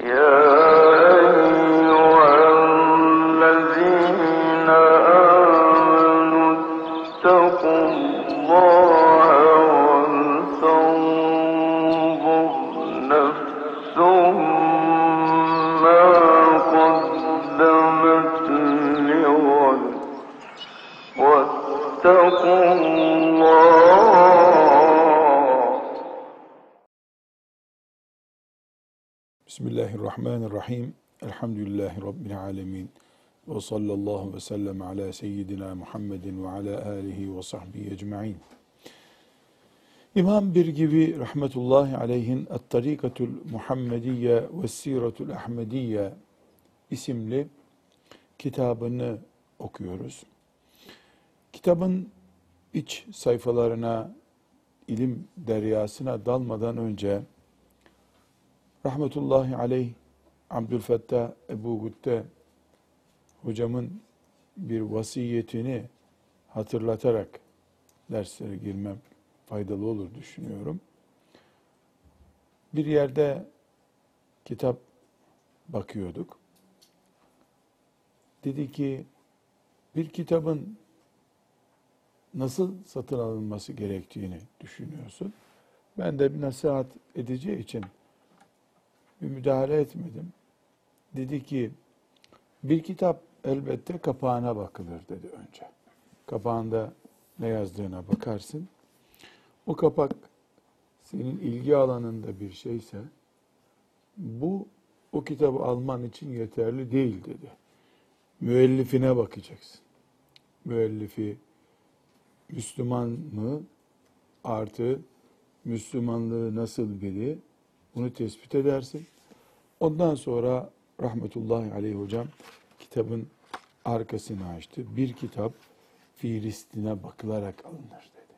Yeah. Bismillahirrahmanirrahim. Elhamdülillahi Rabbil alemin. Ve sallallahu ve sellem ala seyyidina Muhammedin ve ala alihi ve sahbihi ecma'in. İmam Birgivi rahmetullahi aleyhin Et-Tarikatul Muhammediye ve Siratul Ahmediye isimli kitabını okuyoruz. Kitabın iç sayfalarına, ilim deryasına dalmadan önce rahmetullahi aleyh Abdülfettah Ebu Gütte hocamın bir vasiyetini hatırlatarak derslere girmem faydalı olur düşünüyorum. Bir yerde kitap bakıyorduk. Dedi ki bir kitabın nasıl satın alınması gerektiğini düşünüyorsun. Ben de bir nasihat edeceği için bir müdahale etmedim. Dedi ki bir kitap elbette kapağına bakılır dedi önce. Kapağında ne yazdığına bakarsın. O kapak senin ilgi alanında bir şeyse bu o kitabı alman için yeterli değil dedi. Müellifine bakacaksın. Müellifi Müslüman mı artı Müslümanlığı nasıl biri bunu tespit edersin. Ondan sonra rahmetullahi aleyh hocam kitabın arkasını açtı. Bir kitap Filistin'e bakılarak alınır dedi.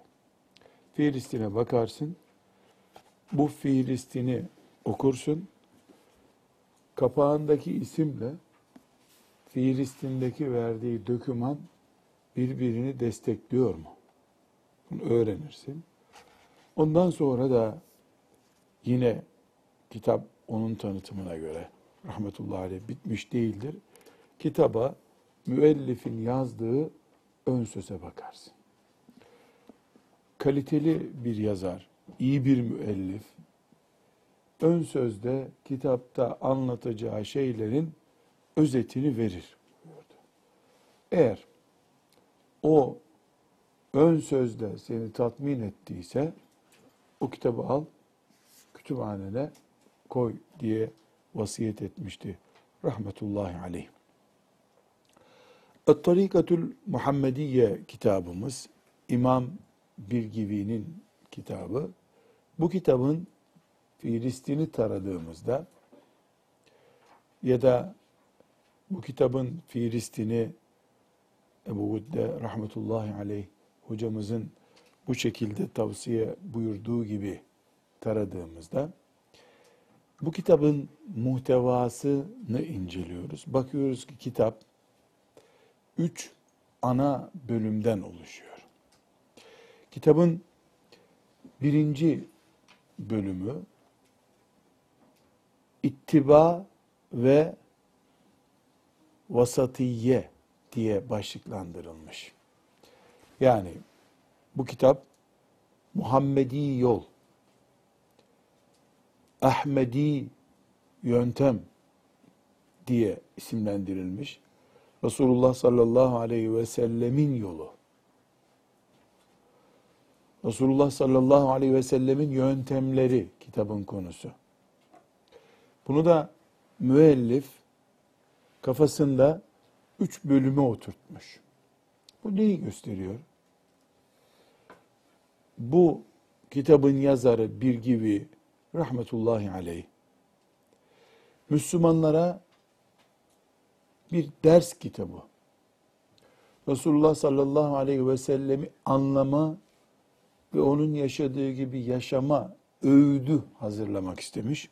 Filistin'e bakarsın. Bu Filistin'i okursun. Kapağındaki isimle Filistin'deki verdiği döküman birbirini destekliyor mu? Bunu öğrenirsin. Ondan sonra da yine kitap onun tanıtımına göre rahmetullahi aleyh bitmiş değildir. Kitaba müellifin yazdığı ön söze bakarsın. Kaliteli bir yazar, iyi bir müellif, ön sözde kitapta anlatacağı şeylerin özetini verir. Eğer o ön sözde seni tatmin ettiyse o kitabı al, kütüphanene koy diye vasiyet etmişti. Rahmetullahi aleyh. Et-Tarikatul Muhammediye kitabımız İmam Birgivi'nin kitabı. Bu kitabın Filistin'i taradığımızda ya da bu kitabın Filistin'i Ebu Gudde rahmetullahi aleyh hocamızın bu şekilde tavsiye buyurduğu gibi taradığımızda bu kitabın muhtevasını inceliyoruz. Bakıyoruz ki kitap üç ana bölümden oluşuyor. Kitabın birinci bölümü ittiba ve vasatiye diye başlıklandırılmış. Yani bu kitap Muhammedi yol, Ahmedi yöntem diye isimlendirilmiş. Resulullah sallallahu aleyhi ve sellemin yolu. Resulullah sallallahu aleyhi ve sellemin yöntemleri kitabın konusu. Bunu da müellif kafasında üç bölüme oturtmuş. Bu neyi gösteriyor? Bu kitabın yazarı bir gibi rahmetullahi aleyh Müslümanlara bir ders kitabı. Resulullah sallallahu aleyhi ve sellemi anlama ve onun yaşadığı gibi yaşama öğüdü hazırlamak istemiş.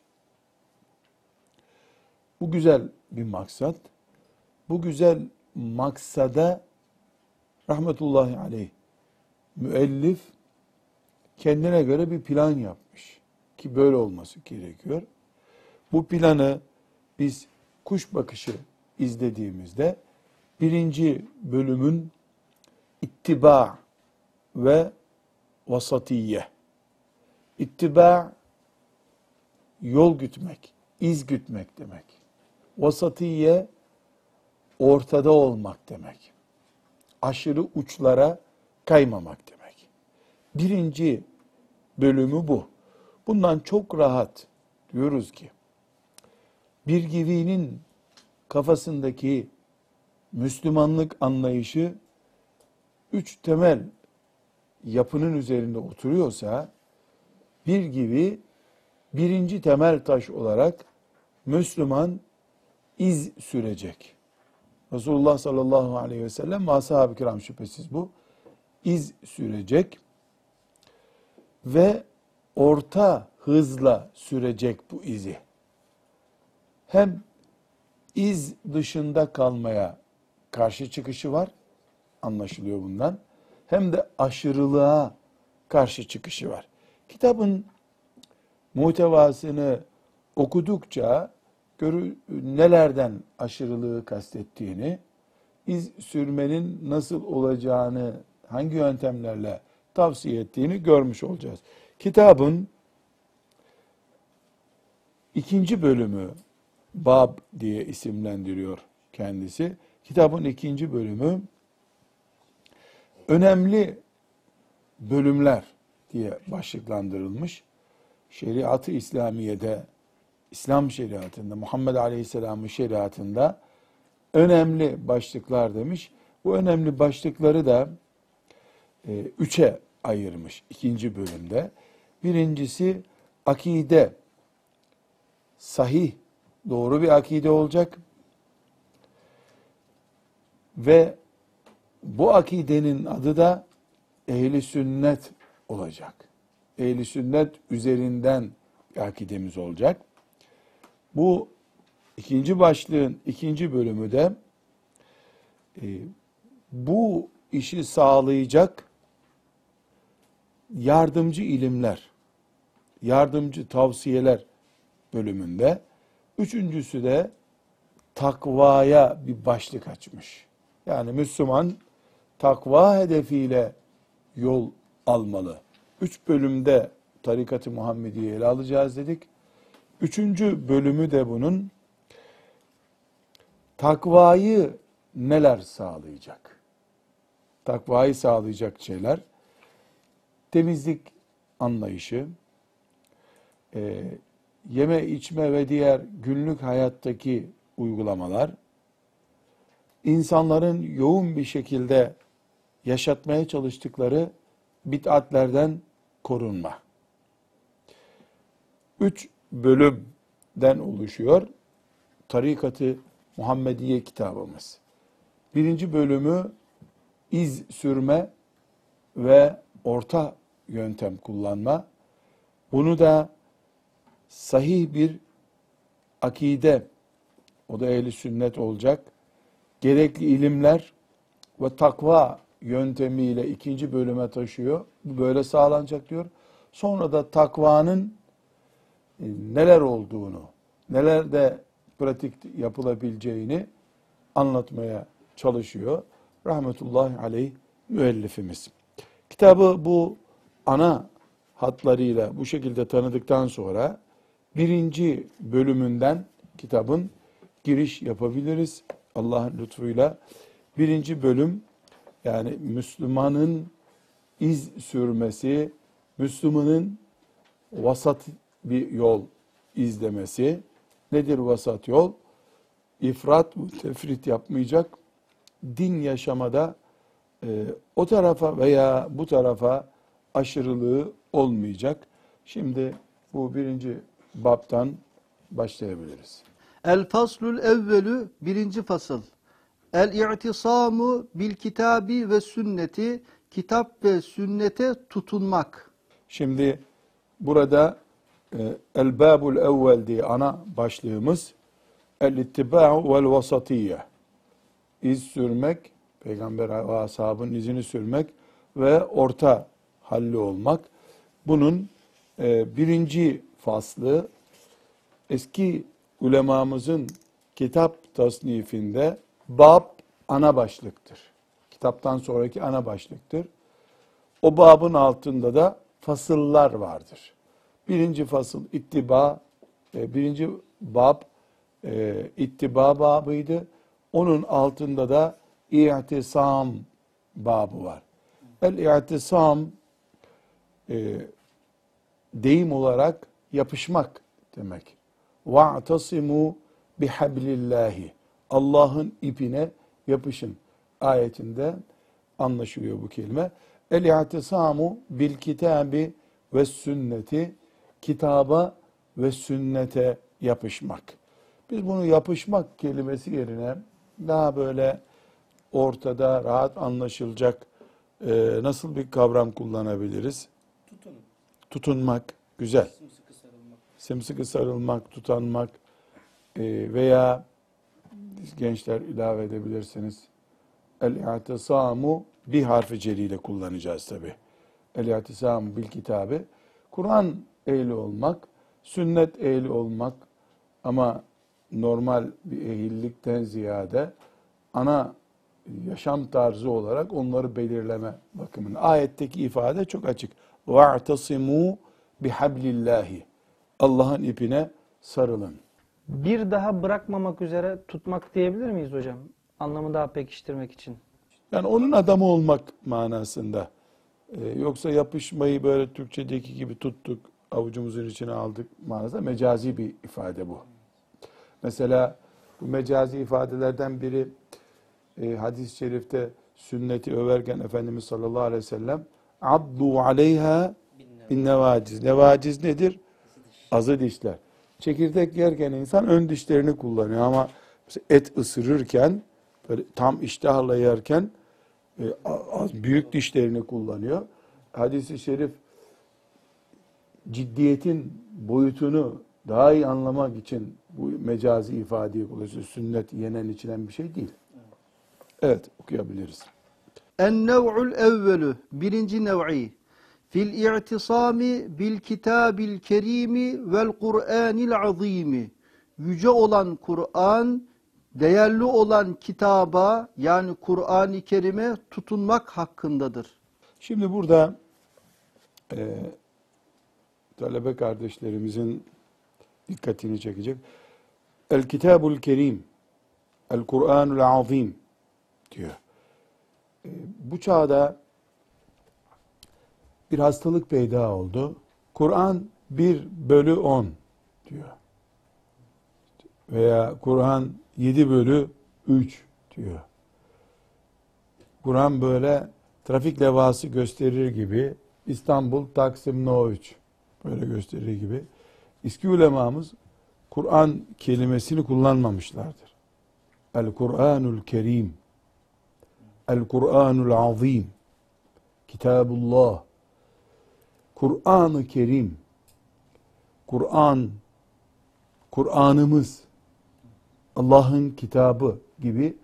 Bu güzel bir maksat. Bu güzel maksada rahmetullahi aleyh müellif kendine göre bir plan yapmış ki böyle olması gerekiyor. Bu planı biz kuş bakışı izlediğimizde birinci bölümün ittiba ve vasatiye. İttiba yol gütmek, iz gütmek demek. Vasatiye ortada olmak demek. Aşırı uçlara kaymamak demek. Birinci bölümü bu. Bundan çok rahat diyoruz ki bir givinin kafasındaki Müslümanlık anlayışı üç temel yapının üzerinde oturuyorsa bir gibi birinci temel taş olarak Müslüman iz sürecek. Resulullah sallallahu aleyhi ve sellem ve ashab-ı kiram şüphesiz bu. iz sürecek ve orta hızla sürecek bu izi. Hem iz dışında kalmaya karşı çıkışı var, anlaşılıyor bundan. Hem de aşırılığa karşı çıkışı var. Kitabın muhtevasını okudukça nelerden aşırılığı kastettiğini, iz sürmenin nasıl olacağını, hangi yöntemlerle tavsiye ettiğini görmüş olacağız. Kitabın ikinci bölümü Bab diye isimlendiriyor kendisi. Kitabın ikinci bölümü önemli bölümler diye başlıklandırılmış. Şeriatı İslamiye'de, İslam şeriatında, Muhammed Aleyhisselam'ın şeriatında önemli başlıklar demiş. Bu önemli başlıkları da e, üçe ayırmış ikinci bölümde. Birincisi akide, sahih, doğru bir akide olacak. Ve bu akidenin adı da ehli sünnet olacak. Ehli sünnet üzerinden bir akidemiz olacak. Bu ikinci başlığın ikinci bölümü de e, bu işi sağlayacak yardımcı ilimler, yardımcı tavsiyeler bölümünde. Üçüncüsü de takvaya bir başlık açmış. Yani Müslüman takva hedefiyle yol almalı. Üç bölümde tarikat-ı Muhammediye ele alacağız dedik. Üçüncü bölümü de bunun takvayı neler sağlayacak? Takvayı sağlayacak şeyler temizlik anlayışı, e, yeme içme ve diğer günlük hayattaki uygulamalar, insanların yoğun bir şekilde yaşatmaya çalıştıkları bid'atlerden korunma. Üç bölümden oluşuyor Tarikatı Muhammediye kitabımız. Birinci bölümü iz sürme ve orta yöntem kullanma. Bunu da sahih bir akide, o da ehli sünnet olacak, gerekli ilimler ve takva yöntemiyle ikinci bölüme taşıyor. Bu böyle sağlanacak diyor. Sonra da takvanın e, neler olduğunu, nelerde pratik yapılabileceğini anlatmaya çalışıyor. Rahmetullahi aleyh müellifimiz. Kitabı bu ana hatlarıyla bu şekilde tanıdıktan sonra birinci bölümünden kitabın giriş yapabiliriz. Allah'ın lütfuyla. Birinci bölüm yani Müslümanın iz sürmesi, Müslümanın vasat bir yol izlemesi. Nedir vasat yol? İfrat, tefrit yapmayacak. Din yaşamada e, o tarafa veya bu tarafa aşırılığı olmayacak. Şimdi bu birinci baptan başlayabiliriz. El faslul evvelü birinci fasıl. El i'tisamu bil kitabi ve sünneti kitap ve sünnete tutunmak. Şimdi burada e, el babul evvel diye ana başlığımız el ittiba'u vel vasatiyye. İz sürmek, peygamber ve ashabın izini sürmek ve orta halli olmak. Bunun e, birinci faslı eski ulemamızın kitap tasnifinde bab ana başlıktır. Kitaptan sonraki ana başlıktır. O babın altında da fasıllar vardır. Birinci fasıl ittiba, e, birinci bab e, ittiba babıydı. Onun altında da i'tisam babı var. El-i'tisam e, deyim olarak yapışmak demek. وَاَعْتَصِمُوا bihablillahi. Allah'ın ipine yapışın. Ayetinde anlaşılıyor bu kelime. El-i'tisamu bil kitabi ve sünneti kitaba ve sünnete yapışmak. Biz bunu yapışmak kelimesi yerine daha böyle ortada rahat anlaşılacak e, nasıl bir kavram kullanabiliriz? Tutunun. Tutunmak, güzel. Sımsıkı sarılmak. Sımsıkı sarılmak, tutanmak e, veya gençler ilave edebilirsiniz. El-i'tisamu bir harfi celiyle kullanacağız tabi. El-i'tisamu bil kitabı. Kur'an ehli olmak, sünnet ehli olmak ama normal bir ehillikten ziyade ana yaşam tarzı olarak onları belirleme bakımında. Ayetteki ifade çok açık. وَاَعْتَصِمُوا bihablillahi. Allah'ın ipine sarılın. Bir daha bırakmamak üzere tutmak diyebilir miyiz hocam? Anlamı daha pekiştirmek için. Yani onun adamı olmak manasında. Ee, yoksa yapışmayı böyle Türkçedeki gibi tuttuk, avucumuzun içine aldık manasında mecazi bir ifade bu. Mesela bu mecazi ifadelerden biri e, hadis-i şerifte sünneti överken Efendimiz sallallahu aleyhi ve sellem addu aleyha bin nevaciz. Nevaciz nedir? Azı dişler. Çekirdek yerken insan ön dişlerini kullanıyor ama et ısırırken böyle tam iştahla yerken e, az büyük dişlerini kullanıyor. Hadis-i şerif ciddiyetin boyutunu daha iyi anlamak için bu mecazi ifadeyi kullanıyor. Sünnet yenen içilen bir şey değil. Evet okuyabiliriz. En-nev'ul evvelü birinci nev'i fil i'tisami bil kitabil kerimi vel Kur'anil azimi yüce olan Kur'an değerli olan kitaba yani Kur'an-ı Kerim'e tutunmak hakkındadır. Şimdi burada e, talebe kardeşlerimizin dikkatini çekecek. El Kitabul Kerim, El Kur'anul Azim diyor. E, bu çağda bir hastalık peyda oldu. Kur'an 1 bölü 10 diyor. Veya Kur'an 7 bölü 3 diyor. Kur'an böyle trafik levhası gösterir gibi İstanbul Taksim No 3 böyle gösterir gibi. Eski ulemamız Kur'an kelimesini kullanmamışlardır. El Kur'anul Kerim El Kur'anul Azim. Kitabullah. Kur'an-ı Kerim. Kur'an Kur'an'ımız. Allah'ın kitabı gibi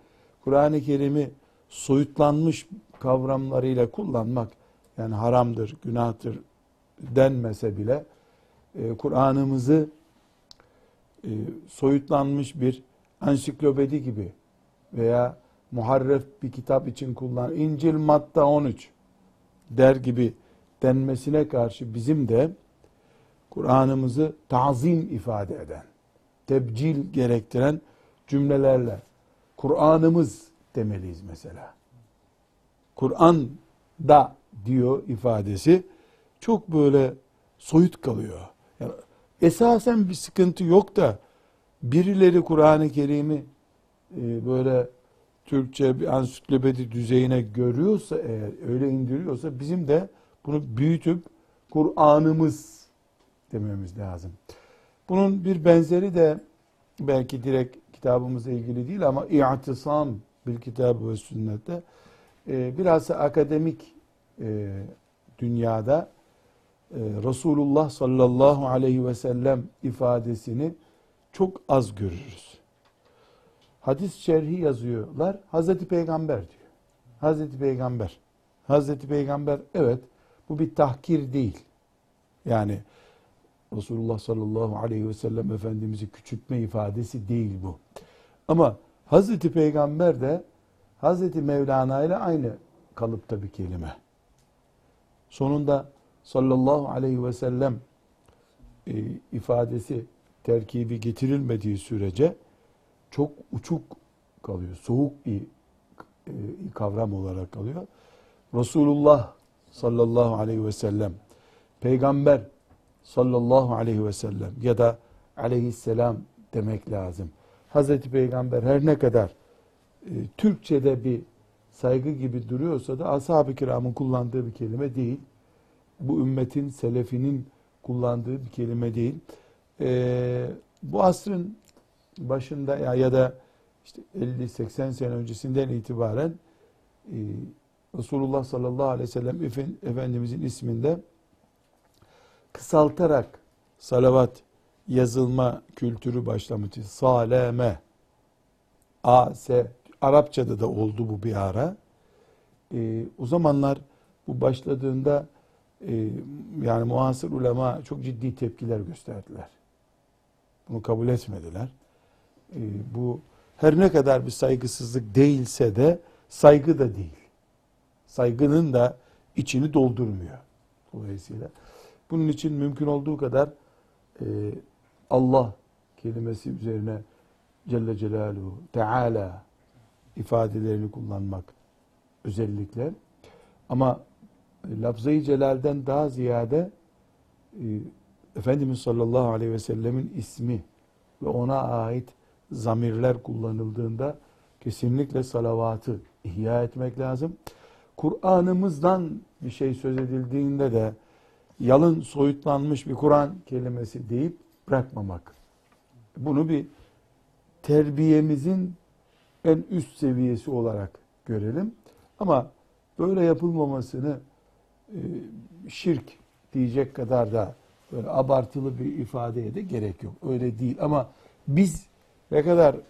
Kur'an-ı Kerim'i soyutlanmış kavramlarıyla kullanmak yani haramdır, günahtır denmese bile e, Kur'an'ımızı e, soyutlanmış bir ansiklopedi gibi veya muharref bir kitap için kullan İncil Matta 13 der gibi denmesine karşı bizim de Kur'an'ımızı tazim ifade eden, tebcil gerektiren cümlelerle Kur'an'ımız demeliyiz mesela. Kur'an da diyor ifadesi çok böyle soyut kalıyor. Yani esasen bir sıkıntı yok da birileri Kur'an-ı Kerim'i e, böyle Türkçe bir ansiklopedi düzeyine görüyorsa eğer öyle indiriyorsa bizim de bunu büyütüp Kur'an'ımız dememiz lazım. Bunun bir benzeri de belki direkt kitabımızla ilgili değil ama i'tisam bil kitabı ve sünnette e, biraz akademik e, dünyada e, Resulullah sallallahu aleyhi ve sellem ifadesini çok az görürüz. Hadis şerhi yazıyorlar. Hazreti Peygamber diyor. Hazreti Peygamber. Hazreti Peygamber evet bu bir tahkir değil. Yani Resulullah sallallahu aleyhi ve sellem Efendimiz'i küçültme ifadesi değil bu. Ama Hazreti Peygamber de Hazreti Mevlana ile aynı kalıpta bir kelime. Sonunda sallallahu aleyhi ve sellem e, ifadesi terkibi getirilmediği sürece çok uçuk kalıyor. Soğuk bir e, kavram olarak kalıyor. Resulullah sallallahu aleyhi ve sellem, peygamber sallallahu aleyhi ve sellem ya da aleyhisselam demek lazım. Hazreti Peygamber her ne kadar e, Türkçe'de bir saygı gibi duruyorsa da ashab-ı kiramın kullandığı bir kelime değil. Bu ümmetin, selefinin kullandığı bir kelime değil. E, bu asrın başında ya, ya da işte 50-80 sene öncesinden itibaren e, Resulullah sallallahu aleyhi ve sellem Efe- Efendimizin isminde kısaltarak salavat yazılma kültürü başlamış. Saleme. A, S. Arapçada da oldu bu bir ara. E, o zamanlar bu başladığında e, yani muhasır ulema çok ciddi tepkiler gösterdiler. Bunu kabul etmediler. E, bu her ne kadar bir saygısızlık değilse de saygı da değil. Saygının da içini doldurmuyor. Dolayısıyla bunun için mümkün olduğu kadar e, Allah kelimesi üzerine Celle Celaluhu, Teala ifadelerini kullanmak özellikle. Ama e, lafzayı celalden daha ziyade e, Efendimiz sallallahu aleyhi ve sellemin ismi ve ona ait zamirler kullanıldığında kesinlikle salavatı ihya etmek lazım. Kur'an'ımızdan bir şey söz edildiğinde de yalın soyutlanmış bir Kur'an kelimesi deyip bırakmamak. Bunu bir terbiyemizin en üst seviyesi olarak görelim. Ama böyle yapılmamasını e, şirk diyecek kadar da böyle abartılı bir ifadeye de gerek yok. Öyle değil ama biz ne kadar e,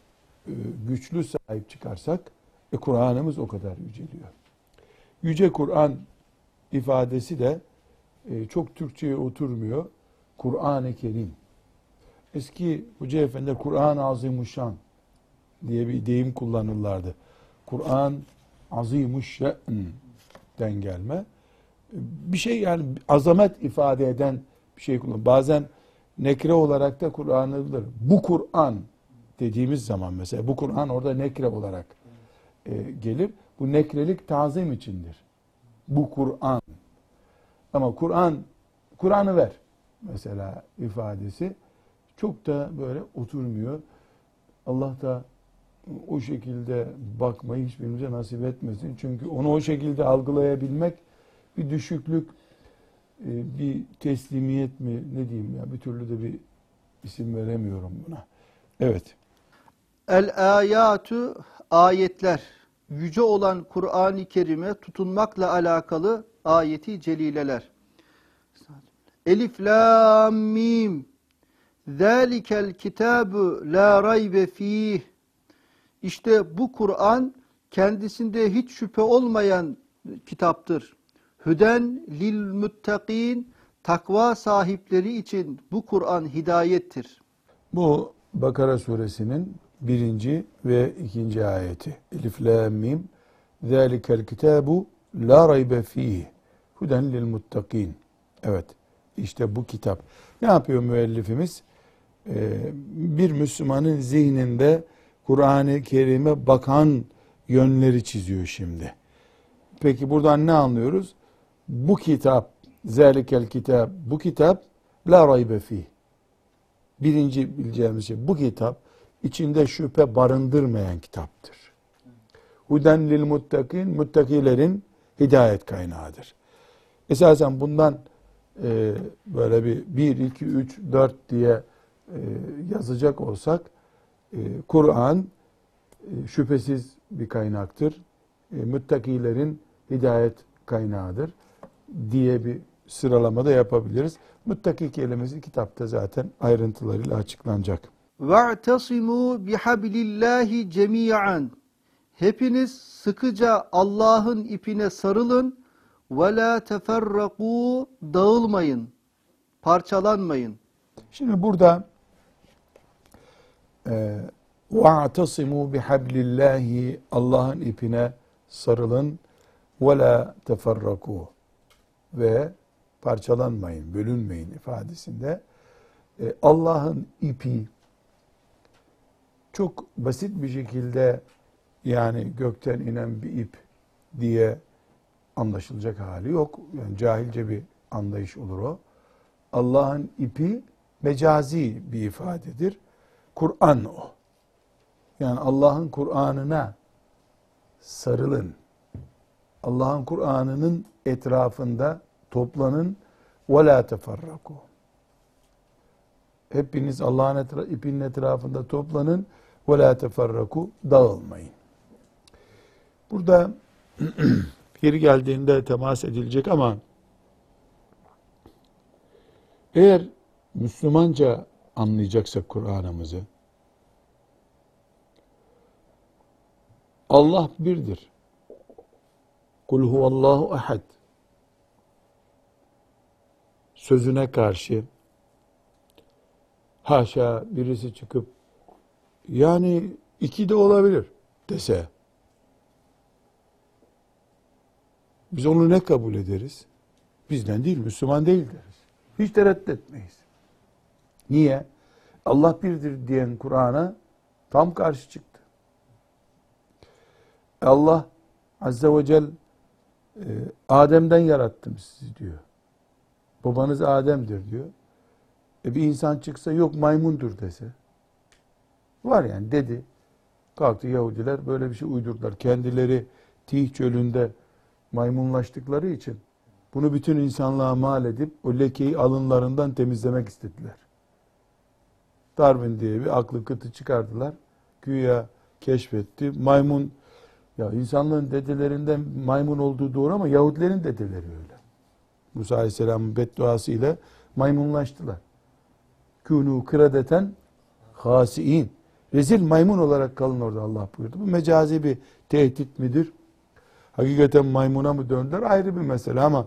güçlü sahip çıkarsak e, Kur'an'ımız o kadar yüceliyor. Yüce Kur'an ifadesi de e, çok Türkçe'ye oturmuyor. Kur'an-ı Kerim. Eski Hoca Efendiler Kur'an-ı Azimuşşan diye bir deyim kullanırlardı. Kur'an Azimuşşan'den gelme. Bir şey yani azamet ifade eden bir şey kullan. Bazen nekre olarak da kullanılır. Bu Kur'an dediğimiz zaman mesela bu Kur'an orada nekre olarak e, gelir. Bu nekrelik tazim içindir. Bu Kur'an. Ama Kur'an, Kur'an'ı ver mesela ifadesi çok da böyle oturmuyor. Allah da o şekilde bakmayı hiçbirimize nasip etmesin. Çünkü onu o şekilde algılayabilmek bir düşüklük, e, bir teslimiyet mi ne diyeyim ya bir türlü de bir isim veremiyorum buna. Evet. El ayatu ayetler yüce olan Kur'an-ı Kerim'e tutunmakla alakalı ayeti celileler. Elif lam mim Zalikel kitabu la raybe fih İşte bu Kur'an kendisinde hiç şüphe olmayan kitaptır. Hüden lil muttakin takva sahipleri için bu Kur'an hidayettir. Bu Bakara suresinin birinci ve ikinci ayeti. Elif la mim Zalikel kitabu la raybe fih Huden lil muttakin. Evet. işte bu kitap. Ne yapıyor müellifimiz? Ee, bir Müslümanın zihninde Kur'an-ı Kerim'e bakan yönleri çiziyor şimdi. Peki buradan ne anlıyoruz? Bu kitap, zelikel kitap, bu kitap la raybe fih. Birinci bileceğimiz şey bu kitap içinde şüphe barındırmayan kitaptır. Huden lil muttakin, muttakilerin hidayet kaynağıdır. Esasen bundan e, böyle bir 1, 2, 3, 4 diye e, yazacak olsak e, Kur'an e, şüphesiz bir kaynaktır. E, müttakilerin hidayet kaynağıdır diye bir sıralamada yapabiliriz. Muttaki kelimesi kitapta zaten ayrıntılarıyla açıklanacak. وَاَعْتَصِمُوا بِحَبْلِ اللّٰهِ جَمِيعًا Hepiniz sıkıca Allah'ın ipine sarılın. وَلَا تَفَرَّقُوا Dağılmayın, parçalanmayın. Şimdi burada e, وَاَعْتَصِمُوا بِحَبْلِ اللّٰهِ Allah'ın ipine sarılın وَلَا تَفَرَّقُوا ve parçalanmayın, bölünmeyin ifadesinde e, Allah'ın ipi çok basit bir şekilde yani gökten inen bir ip diye anlaşılacak hali yok. Yani cahilce bir anlayış olur o. Allah'ın ipi mecazi bir ifadedir. Kur'an o. Yani Allah'ın Kur'an'ına sarılın. Allah'ın Kur'an'ının etrafında toplanın la teferraku. Hepiniz Allah'ın etra ipinin etrafında toplanın ve la teferraku dağılmayın. Burada yeri geldiğinde temas edilecek ama eğer Müslümanca anlayacaksak Kur'an'ımızı Allah birdir. Kul huvallahu ahad. Sözüne karşı haşa birisi çıkıp yani iki de olabilir dese biz onu ne kabul ederiz? Bizden değil, Müslüman değil deriz. Hiç tereddüt etmeyiz. Niye? Allah birdir diyen Kur'an'a tam karşı çıktı. Allah Azze ve Celle e, Adem'den yarattım sizi diyor. Babanız Adem'dir diyor. E bir insan çıksa yok maymundur dese. Var yani dedi. Kalktı Yahudiler böyle bir şey uydurdular. Kendileri Tih çölünde maymunlaştıkları için bunu bütün insanlığa mal edip o lekeyi alınlarından temizlemek istediler. Darwin diye bir aklı kıtı çıkardılar. Güya keşfetti. Maymun ya insanlığın dedelerinden maymun olduğu doğru ama Yahudilerin dedeleri öyle. Musa Aleyhisselam'ın bedduası ile maymunlaştılar. Kûnû kıradeten hasiin. Rezil maymun olarak kalın orada Allah buyurdu. Bu mecazi bir tehdit midir? Hakikaten maymuna mı döndüler ayrı bir mesele ama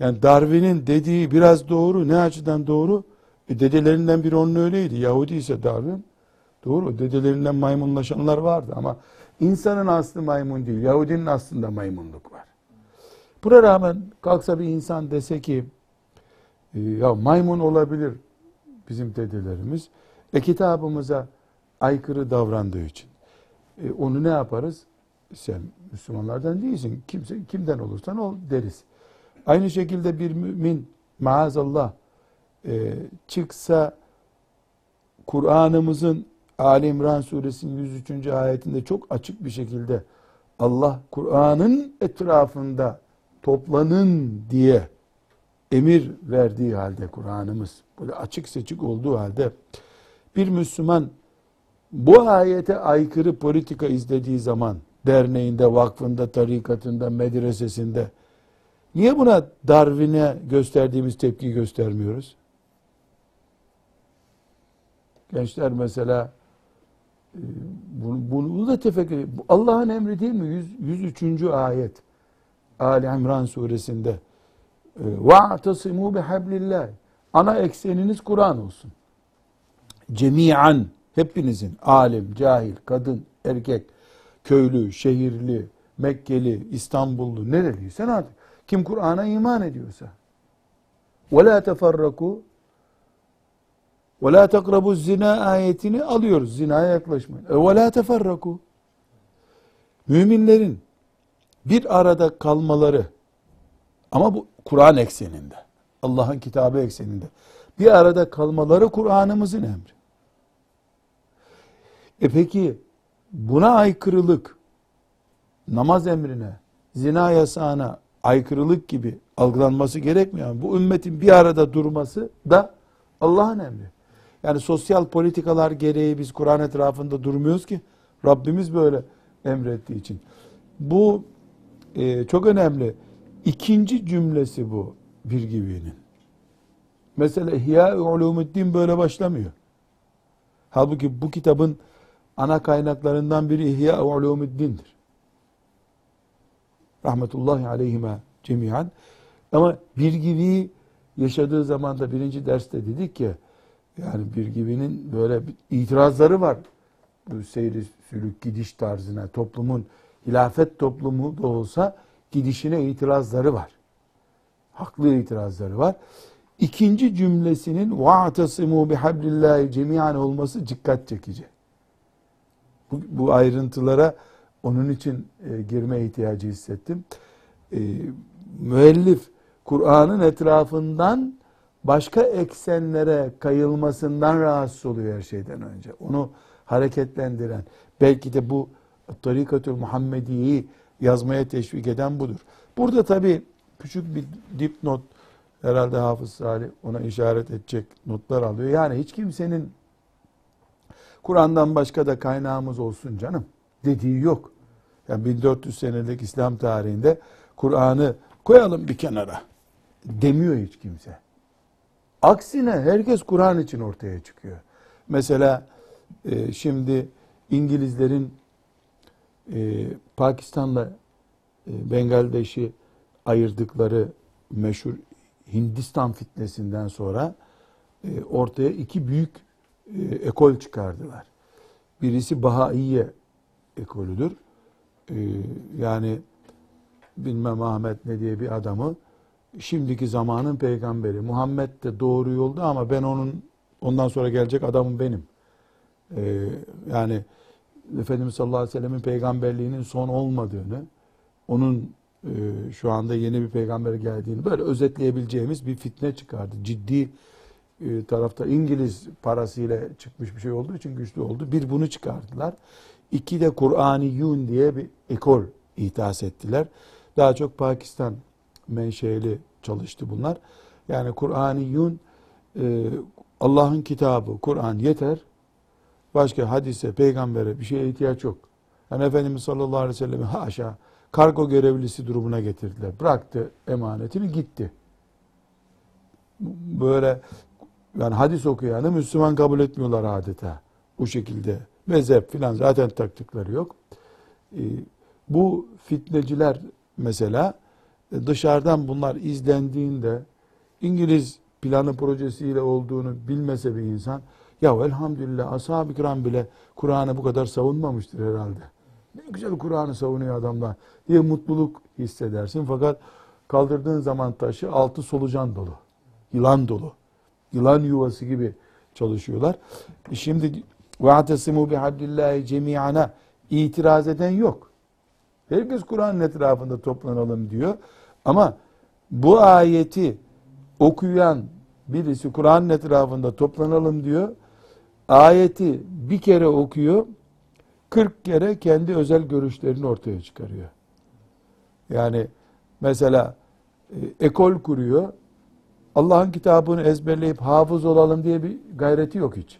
yani Darwin'in dediği biraz doğru. Ne açıdan doğru? E dedelerinden biri onun öyleydi. Yahudi ise Darwin. Doğru. Dedelerinden maymunlaşanlar vardı ama insanın aslı maymun değil. Yahudinin aslında maymunluk var. Buna rağmen kalksa bir insan dese ki e, ya maymun olabilir bizim dedelerimiz. E kitabımıza aykırı davrandığı için. E, onu ne yaparız? Sen Müslümanlardan değilsin. Kimse, kimden olursan ol deriz. Aynı şekilde bir mümin maazallah e, çıksa Kur'an'ımızın Ali İmran suresinin 103. ayetinde çok açık bir şekilde Allah Kur'an'ın etrafında toplanın diye emir verdiği halde Kur'an'ımız böyle açık seçik olduğu halde bir Müslüman bu ayete aykırı politika izlediği zaman derneğinde, vakfında, tarikatında, medresesinde niye buna Darwin'e gösterdiğimiz tepki göstermiyoruz? Gençler mesela e, bunu, bunu da tefekkür Allah'ın emri değil mi? 100, 103. ayet. Ali İmran suresinde. وَاَعْتَصِمُوا بِحَبْلِ Ana ekseniniz Kur'an olsun. Cemiyen, hepinizin, alim, cahil, kadın, erkek, köylü, şehirli, Mekkeli, İstanbullu, nereliysen artık. Kim Kur'an'a iman ediyorsa. وَلَا تَفَرَّقُوا وَلَا تَقْرَبُوا zina ayetini alıyoruz. Zinaya yaklaşmayın. E, وَلَا تَفَرَّقُوا Müminlerin bir arada kalmaları ama bu Kur'an ekseninde. Allah'ın kitabı ekseninde. Bir arada kalmaları Kur'an'ımızın emri. E peki buna aykırılık namaz emrine, zina yasağına aykırılık gibi algılanması gerekmiyor. Bu ümmetin bir arada durması da Allah'ın emri. Yani sosyal politikalar gereği biz Kur'an etrafında durmuyoruz ki Rabbimiz böyle emrettiği için. Bu e, çok önemli. İkinci cümlesi bu bir gibinin. Mesela İhya-i Ulumuddin böyle başlamıyor. Halbuki bu kitabın ana kaynaklarından biri İhya-i Ulumuddin'dir. Rahmetullahi aleyhime cemiyen. Ama bir gibi yaşadığı zaman da birinci derste dedik ki Yani bir gibinin böyle bir itirazları var. Bu seyri sülük gidiş tarzına toplumun hilafet toplumu da olsa gidişine itirazları var. Haklı itirazları var. İkinci cümlesinin وَاَعْتَصِمُوا بِحَبْلِ cemiyan olması dikkat çekici. Bu, bu ayrıntılara onun için e, girme ihtiyacı hissettim. E, müellif Kur'an'ın etrafından başka eksenlere kayılmasından rahatsız oluyor her şeyden önce. Onu hareketlendiren, belki de bu Tarikatül Muhammediye'yi yazmaya teşvik eden budur. Burada tabii küçük bir dipnot herhalde Hafız Salih ona işaret edecek notlar alıyor. Yani hiç kimsenin Kur'an'dan başka da kaynağımız olsun canım dediği yok. Yani 1400 senelik İslam tarihinde Kur'an'ı koyalım bir kenara demiyor hiç kimse. Aksine herkes Kur'an için ortaya çıkıyor. Mesela e, şimdi İngilizlerin e, Pakistan'la e, Bengaldeş'i ayırdıkları meşhur Hindistan fitnesinden sonra ortaya iki büyük e, ekol çıkardılar. Birisi Bahaiye ekolüdür. E, yani bilmem Ahmet ne diye bir adamı şimdiki zamanın peygamberi. Muhammed de doğru yolda ama ben onun ondan sonra gelecek adamım benim. Ee, yani Efendimiz sallallahu aleyhi ve sellemin peygamberliğinin son olmadığını, onun e, şu anda yeni bir peygamber geldiğini böyle özetleyebileceğimiz bir fitne çıkardı. Ciddi e, tarafta İngiliz parasıyla çıkmış bir şey olduğu için güçlü oldu. Bir bunu çıkardılar. İki de Kur'aniyun diye bir ekol ihdas ettiler. Daha çok Pakistan menşeli çalıştı bunlar. Yani Kur'aniyun e, Allah'ın kitabı, Kur'an yeter. Başka hadise, peygambere bir şeye ihtiyaç yok. Yani Efendimiz sallallahu aleyhi ve sellem'i haşa kargo görevlisi durumuna getirdiler. Bıraktı emanetini gitti. Böyle yani hadis okuyanı Müslüman kabul etmiyorlar adeta. Bu şekilde. Mezhep filan zaten taktıkları yok. Ee, bu fitneciler mesela e, dışarıdan bunlar izlendiğinde İngiliz planı projesiyle olduğunu bilmese bir insan ya elhamdülillah ashab-ı kiram bile Kur'an'ı bu kadar savunmamıştır herhalde. Ne güzel Kur'an'ı savunuyor adamlar diye mutluluk hissedersin. Fakat kaldırdığın zaman taşı altı solucan dolu. Yılan dolu Yılan yuvası gibi çalışıyorlar. E şimdi وَاَعْتَسِمُوا بِحَبْلِ اللّٰهِ cemiyana itiraz eden yok. Herkes Kur'an'ın etrafında toplanalım diyor. Ama bu ayeti okuyan birisi Kur'an'ın etrafında toplanalım diyor. Ayeti bir kere okuyor, 40 kere kendi özel görüşlerini ortaya çıkarıyor. Yani mesela e, ekol kuruyor. Allah'ın kitabını ezberleyip hafız olalım diye bir gayreti yok hiç.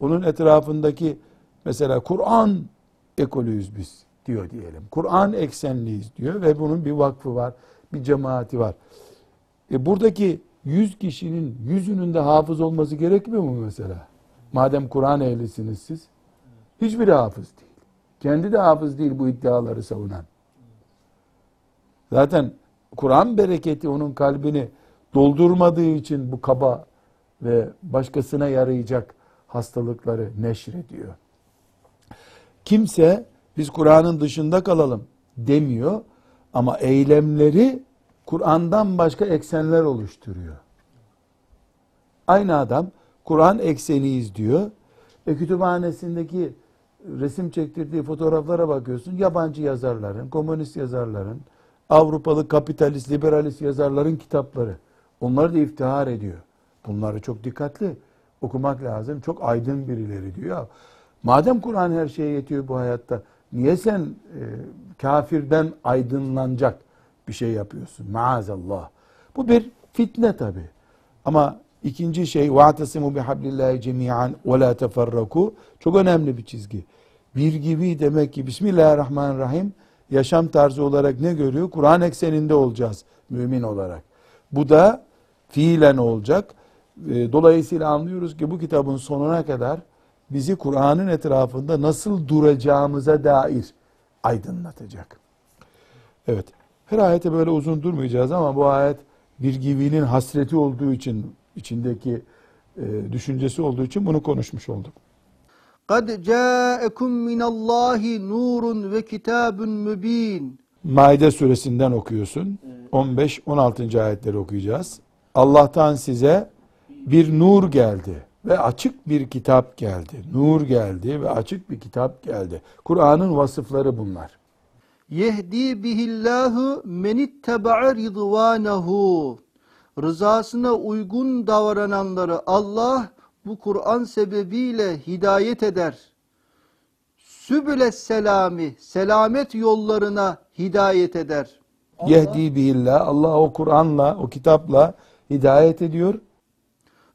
Onun etrafındaki mesela Kur'an ekolüyüz biz diyor diyelim. Kur'an eksenliyiz diyor ve bunun bir vakfı var, bir cemaati var. E buradaki 100 kişinin yüzünün de hafız olması gerekmiyor mu mesela? Madem Kur'an ehlisiniz siz. Hiçbiri hafız değil. Kendi de hafız değil bu iddiaları savunan. Zaten Kur'an bereketi onun kalbini doldurmadığı için bu kaba ve başkasına yarayacak hastalıkları neşrediyor. Kimse biz Kur'an'ın dışında kalalım demiyor ama eylemleri Kur'an'dan başka eksenler oluşturuyor. Aynı adam Kur'an ekseniyiz diyor. E kütüphanesindeki resim çektirdiği fotoğraflara bakıyorsun. Yabancı yazarların, komünist yazarların, Avrupalı kapitalist, liberalist yazarların kitapları. Onları da iftihar ediyor. Bunları çok dikkatli okumak lazım. Çok aydın birileri diyor. Madem Kur'an her şeye yetiyor bu hayatta, niye sen e, kafirden aydınlanacak bir şey yapıyorsun? Maazallah. Bu bir fitne tabi. Ama ikinci şey وَاَعْتَسِمُوا بِحَبْلِ اللّٰهِ جَمِيعًا وَلَا تَفَرَّكُوا Çok önemli bir çizgi. Bir gibi demek ki Bismillahirrahmanirrahim yaşam tarzı olarak ne görüyor? Kur'an ekseninde olacağız mümin olarak. Bu da fiilen olacak. E, dolayısıyla anlıyoruz ki bu kitabın sonuna kadar bizi Kur'an'ın etrafında nasıl duracağımıza dair aydınlatacak. Evet. Her ayete böyle uzun durmayacağız ama bu ayet bir givinin hasreti olduğu için içindeki e, düşüncesi olduğu için bunu konuşmuş olduk. قَدْ جَاءَكُمْ مِنَ اللّٰهِ نُورٌ وَكِتَابٌ مُب۪ينٌ Maide suresinden okuyorsun. 15-16. ayetleri okuyacağız. Allah'tan size bir nur geldi ve açık bir kitap geldi. Nur geldi ve açık bir kitap geldi. Kur'an'ın vasıfları bunlar. Yehdi bihillahu men ittaba'a ridvanahu. Rızasına uygun davrananları Allah bu Kur'an sebebiyle hidayet eder. Sübüles selami, selamet yollarına hidayet eder. Yehdi bihillah. Allah o Kur'an'la, o kitapla hidayet ediyor.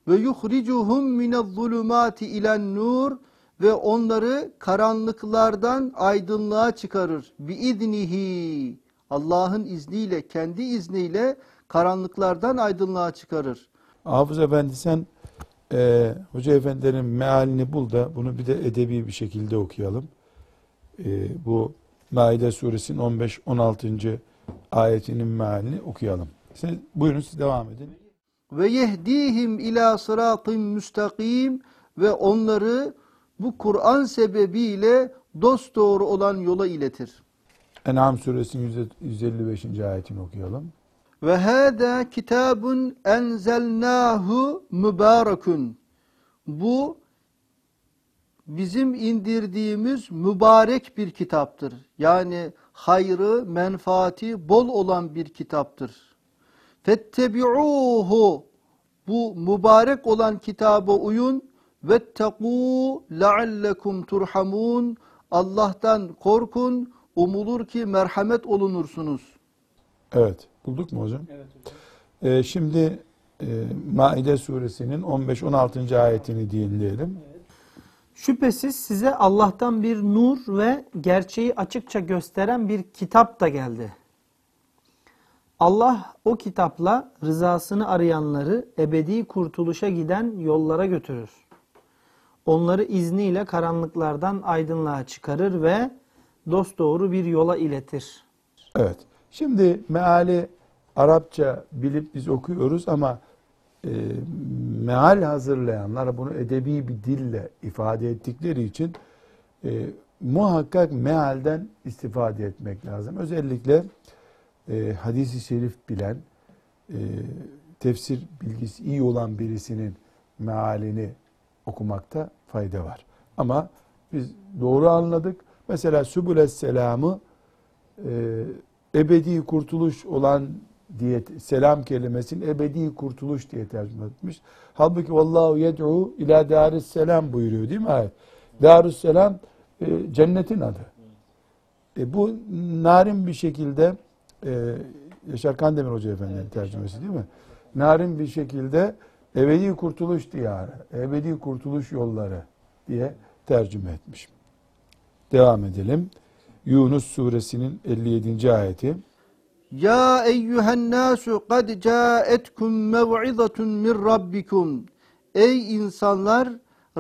Ve yuhricuhum minez zulumati ilen nur ve onları karanlıklardan aydınlığa çıkarır. Bi idnihi. Allah'ın izniyle, kendi izniyle karanlıklardan aydınlığa çıkarır. Hafız Efendi sen e, Hoca Efendilerin mealini bul da bunu bir de edebi bir şekilde okuyalım. E, bu Maide suresinin 15-16. ayetinin mealini okuyalım. Siz, buyurun siz devam edin. Ve yehdihim ila sıratın müstakim ve onları bu Kur'an sebebiyle dosdoğru olan yola iletir. En'am suresinin 155. ayetini okuyalım. Ve hâdâ kitabun enzelnâhu mübârekun. Bu bizim indirdiğimiz mübarek bir kitaptır. Yani hayrı, menfaati bol olan bir kitaptır. Fettebi'ûhu. Bu mübarek olan kitaba uyun. Vettekû leallekum turhamun. Allah'tan korkun. Umulur ki merhamet olunursunuz. Evet. Bulduk mu hocam? Evet hocam. E, şimdi e, Maide suresinin 15-16. ayetini dinleyelim. Şüphesiz size Allah'tan bir nur ve gerçeği açıkça gösteren bir kitap da geldi. Allah o kitapla rızasını arayanları ebedi kurtuluşa giden yollara götürür. Onları izniyle karanlıklardan aydınlığa çıkarır ve dosdoğru bir yola iletir. Evet. Şimdi meali Arapça bilip biz okuyoruz ama e, meal hazırlayanlar bunu edebi bir dille ifade ettikleri için e, muhakkak mealden istifade etmek lazım. Özellikle e, hadisi şerif bilen, e, tefsir bilgisi iyi olan birisinin mealini okumakta fayda var. Ama biz doğru anladık. Mesela Sübüles Selam'ı e, ebedi kurtuluş olan diye selam kelimesini ebedi kurtuluş diye tercüme etmiş. Halbuki vallahu yed'u ila daris selam buyuruyor değil mi ayet? Darus selam e, cennetin adı. E, bu narin bir şekilde e, Yaşar Kandemir Hoca Efendi'nin tercümesi değil mi? Narin bir şekilde ebedi kurtuluş diyarı, ebedi kurtuluş yolları diye tercüme etmiş. Devam edelim. Yunus suresinin 57. ayeti. Ya eyyühen nasu kad caetkum mev'izatun min rabbikum. Ey insanlar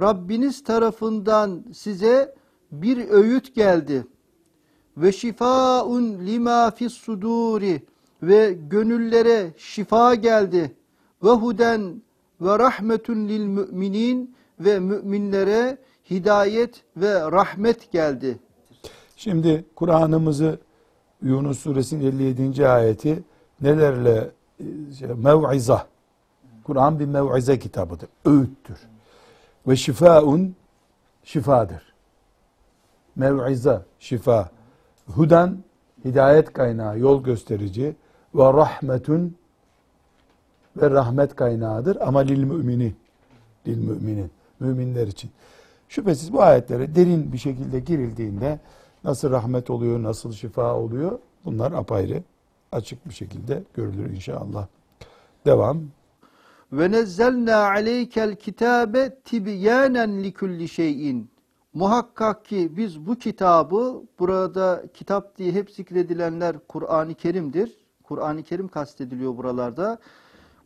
Rabbiniz tarafından size bir öğüt geldi. Ve şifaun lima fis suduri ve gönüllere şifa geldi. Ve huden ve rahmetun lil müminin ve müminlere hidayet ve rahmet geldi. Şimdi Kur'an'ımızı Yunus suresinin 57. ayeti nelerle e, şey, mev'iza. Kur'an bir mev'ize kitabıdır. Öğüttür. Ve şifaun şifadır. Mev'iza, şifa. Hudan hidayet kaynağı, yol gösterici ve rahmetun ve rahmet kaynağıdır ama lil müminin. Lil müminin. Müminler için. Şüphesiz bu ayetlere derin bir şekilde girildiğinde nasıl rahmet oluyor, nasıl şifa oluyor bunlar apayrı açık bir şekilde görülür inşallah. Devam. Ve nezzelna aleykel kitabe tibyanen likulli şeyin. Muhakkak ki biz bu kitabı burada kitap diye hep zikredilenler Kur'an-ı Kerim'dir. Kur'an-ı Kerim kastediliyor buralarda.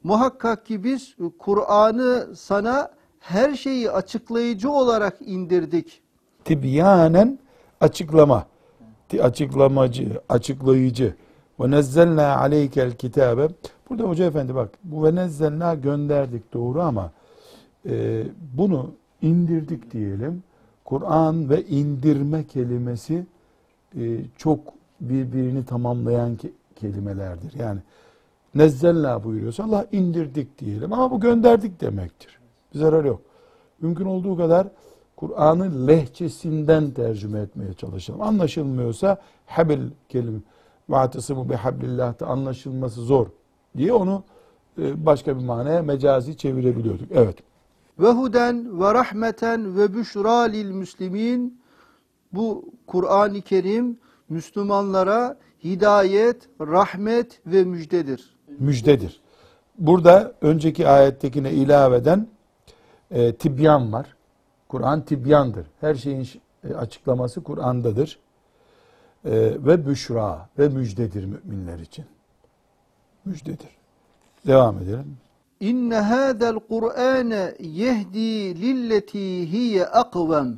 Muhakkak ki biz Kur'an'ı sana her şeyi açıklayıcı olarak indirdik. Tibyanen açıklama. Açıklamacı, açıklayıcı. Ve nezzelna aleykel kitabe. Burada hoca efendi bak bu ve nezzelna gönderdik doğru ama e, bunu indirdik diyelim. Kur'an ve indirme kelimesi e, çok birbirini tamamlayan ke- kelimelerdir. Yani nezzelna buyuruyorsa Allah indirdik diyelim ama bu gönderdik demektir. Bir zarar yok. Mümkün olduğu kadar Kur'an'ı lehçesinden tercüme etmeye çalışalım. Anlaşılmıyorsa habil kelime vaatısımı bi hablillah'ta anlaşılması zor diye onu e, başka bir manaya mecazi çevirebiliyorduk. Evet. Ve huden ve rahmeten ve büşra lil müslimin. Bu Kur'an-ı Kerim Müslümanlara hidayet, rahmet ve müjdedir. müjdedir. Burada önceki ayettekine ilaveden e, tibyan var. Kur'an tibyandır. Her şeyin e, açıklaması Kur'an'dadır. E, ve büşra ve müjdedir müminler için. Müjdedir. Devam edelim. İnne hâzel Kur'âne yehdi lilleti hiye akvem.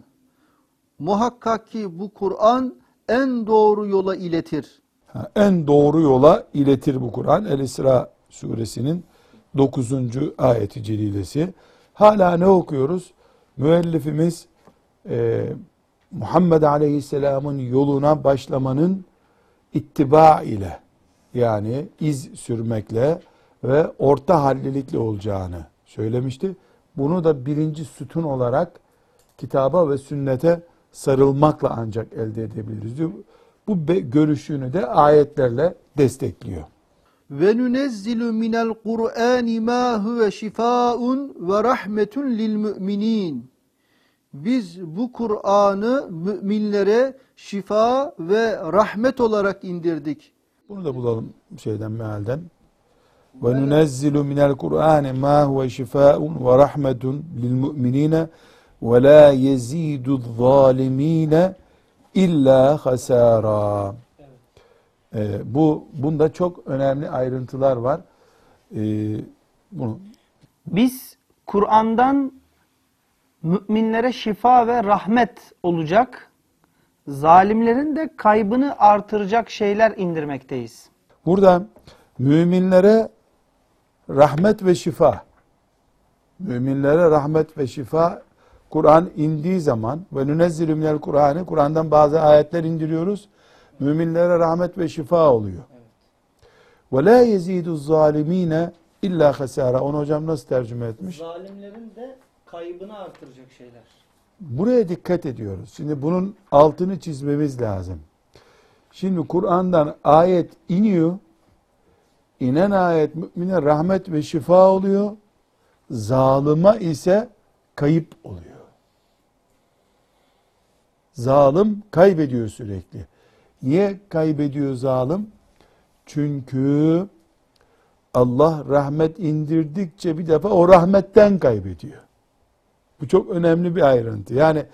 Muhakkak ki bu Kur'an en doğru yola iletir. Ha, en doğru yola iletir bu Kur'an. El-İsra suresinin 9. ayeti celilesi. Hala ne okuyoruz? Müellifimiz e, Muhammed Aleyhisselam'ın yoluna başlamanın ittiba ile yani iz sürmekle ve orta hallilikle olacağını söylemişti. Bunu da birinci sütun olarak kitaba ve sünnete sarılmakla ancak elde edebiliriz diyor. Bu görüşünü de ayetlerle destekliyor. Ve nunezzilu minel Kur'ani ma huve şifaun ve rahmetun lil müminin. Biz bu Kur'an'ı müminlere şifa ve rahmet olarak indirdik. Bunu da bulalım şeyden mealden. Ve nunezzilu minel Kur'ani ma huve şifaun ve rahmetun lil mu'minine ve la yezidu zalimine illa hasara. Ee, bu bunda çok önemli ayrıntılar var. Ee, bunu Biz Kur'an'dan müminlere şifa ve rahmet olacak, zalimlerin de kaybını artıracak şeyler indirmekteyiz. Burada müminlere rahmet ve şifa, müminlere rahmet ve şifa Kur'an indiği zaman ve nünezzilü minel Kur'an'ı Kur'an'dan bazı ayetler indiriyoruz. Müminlere rahmet ve şifa oluyor. Ve la yezidu zalimine illa hasara. Onu hocam nasıl tercüme etmiş? Zalimlerin de kaybını artıracak şeyler. Buraya dikkat ediyoruz. Şimdi bunun altını çizmemiz lazım. Şimdi Kur'an'dan ayet iniyor. İnen ayet mümine rahmet ve şifa oluyor. Zalıma ise kayıp oluyor. Zalim kaybediyor sürekli. Niye kaybediyor zalim? Çünkü Allah rahmet indirdikçe bir defa o rahmetten kaybediyor. Bu çok önemli bir ayrıntı. Yani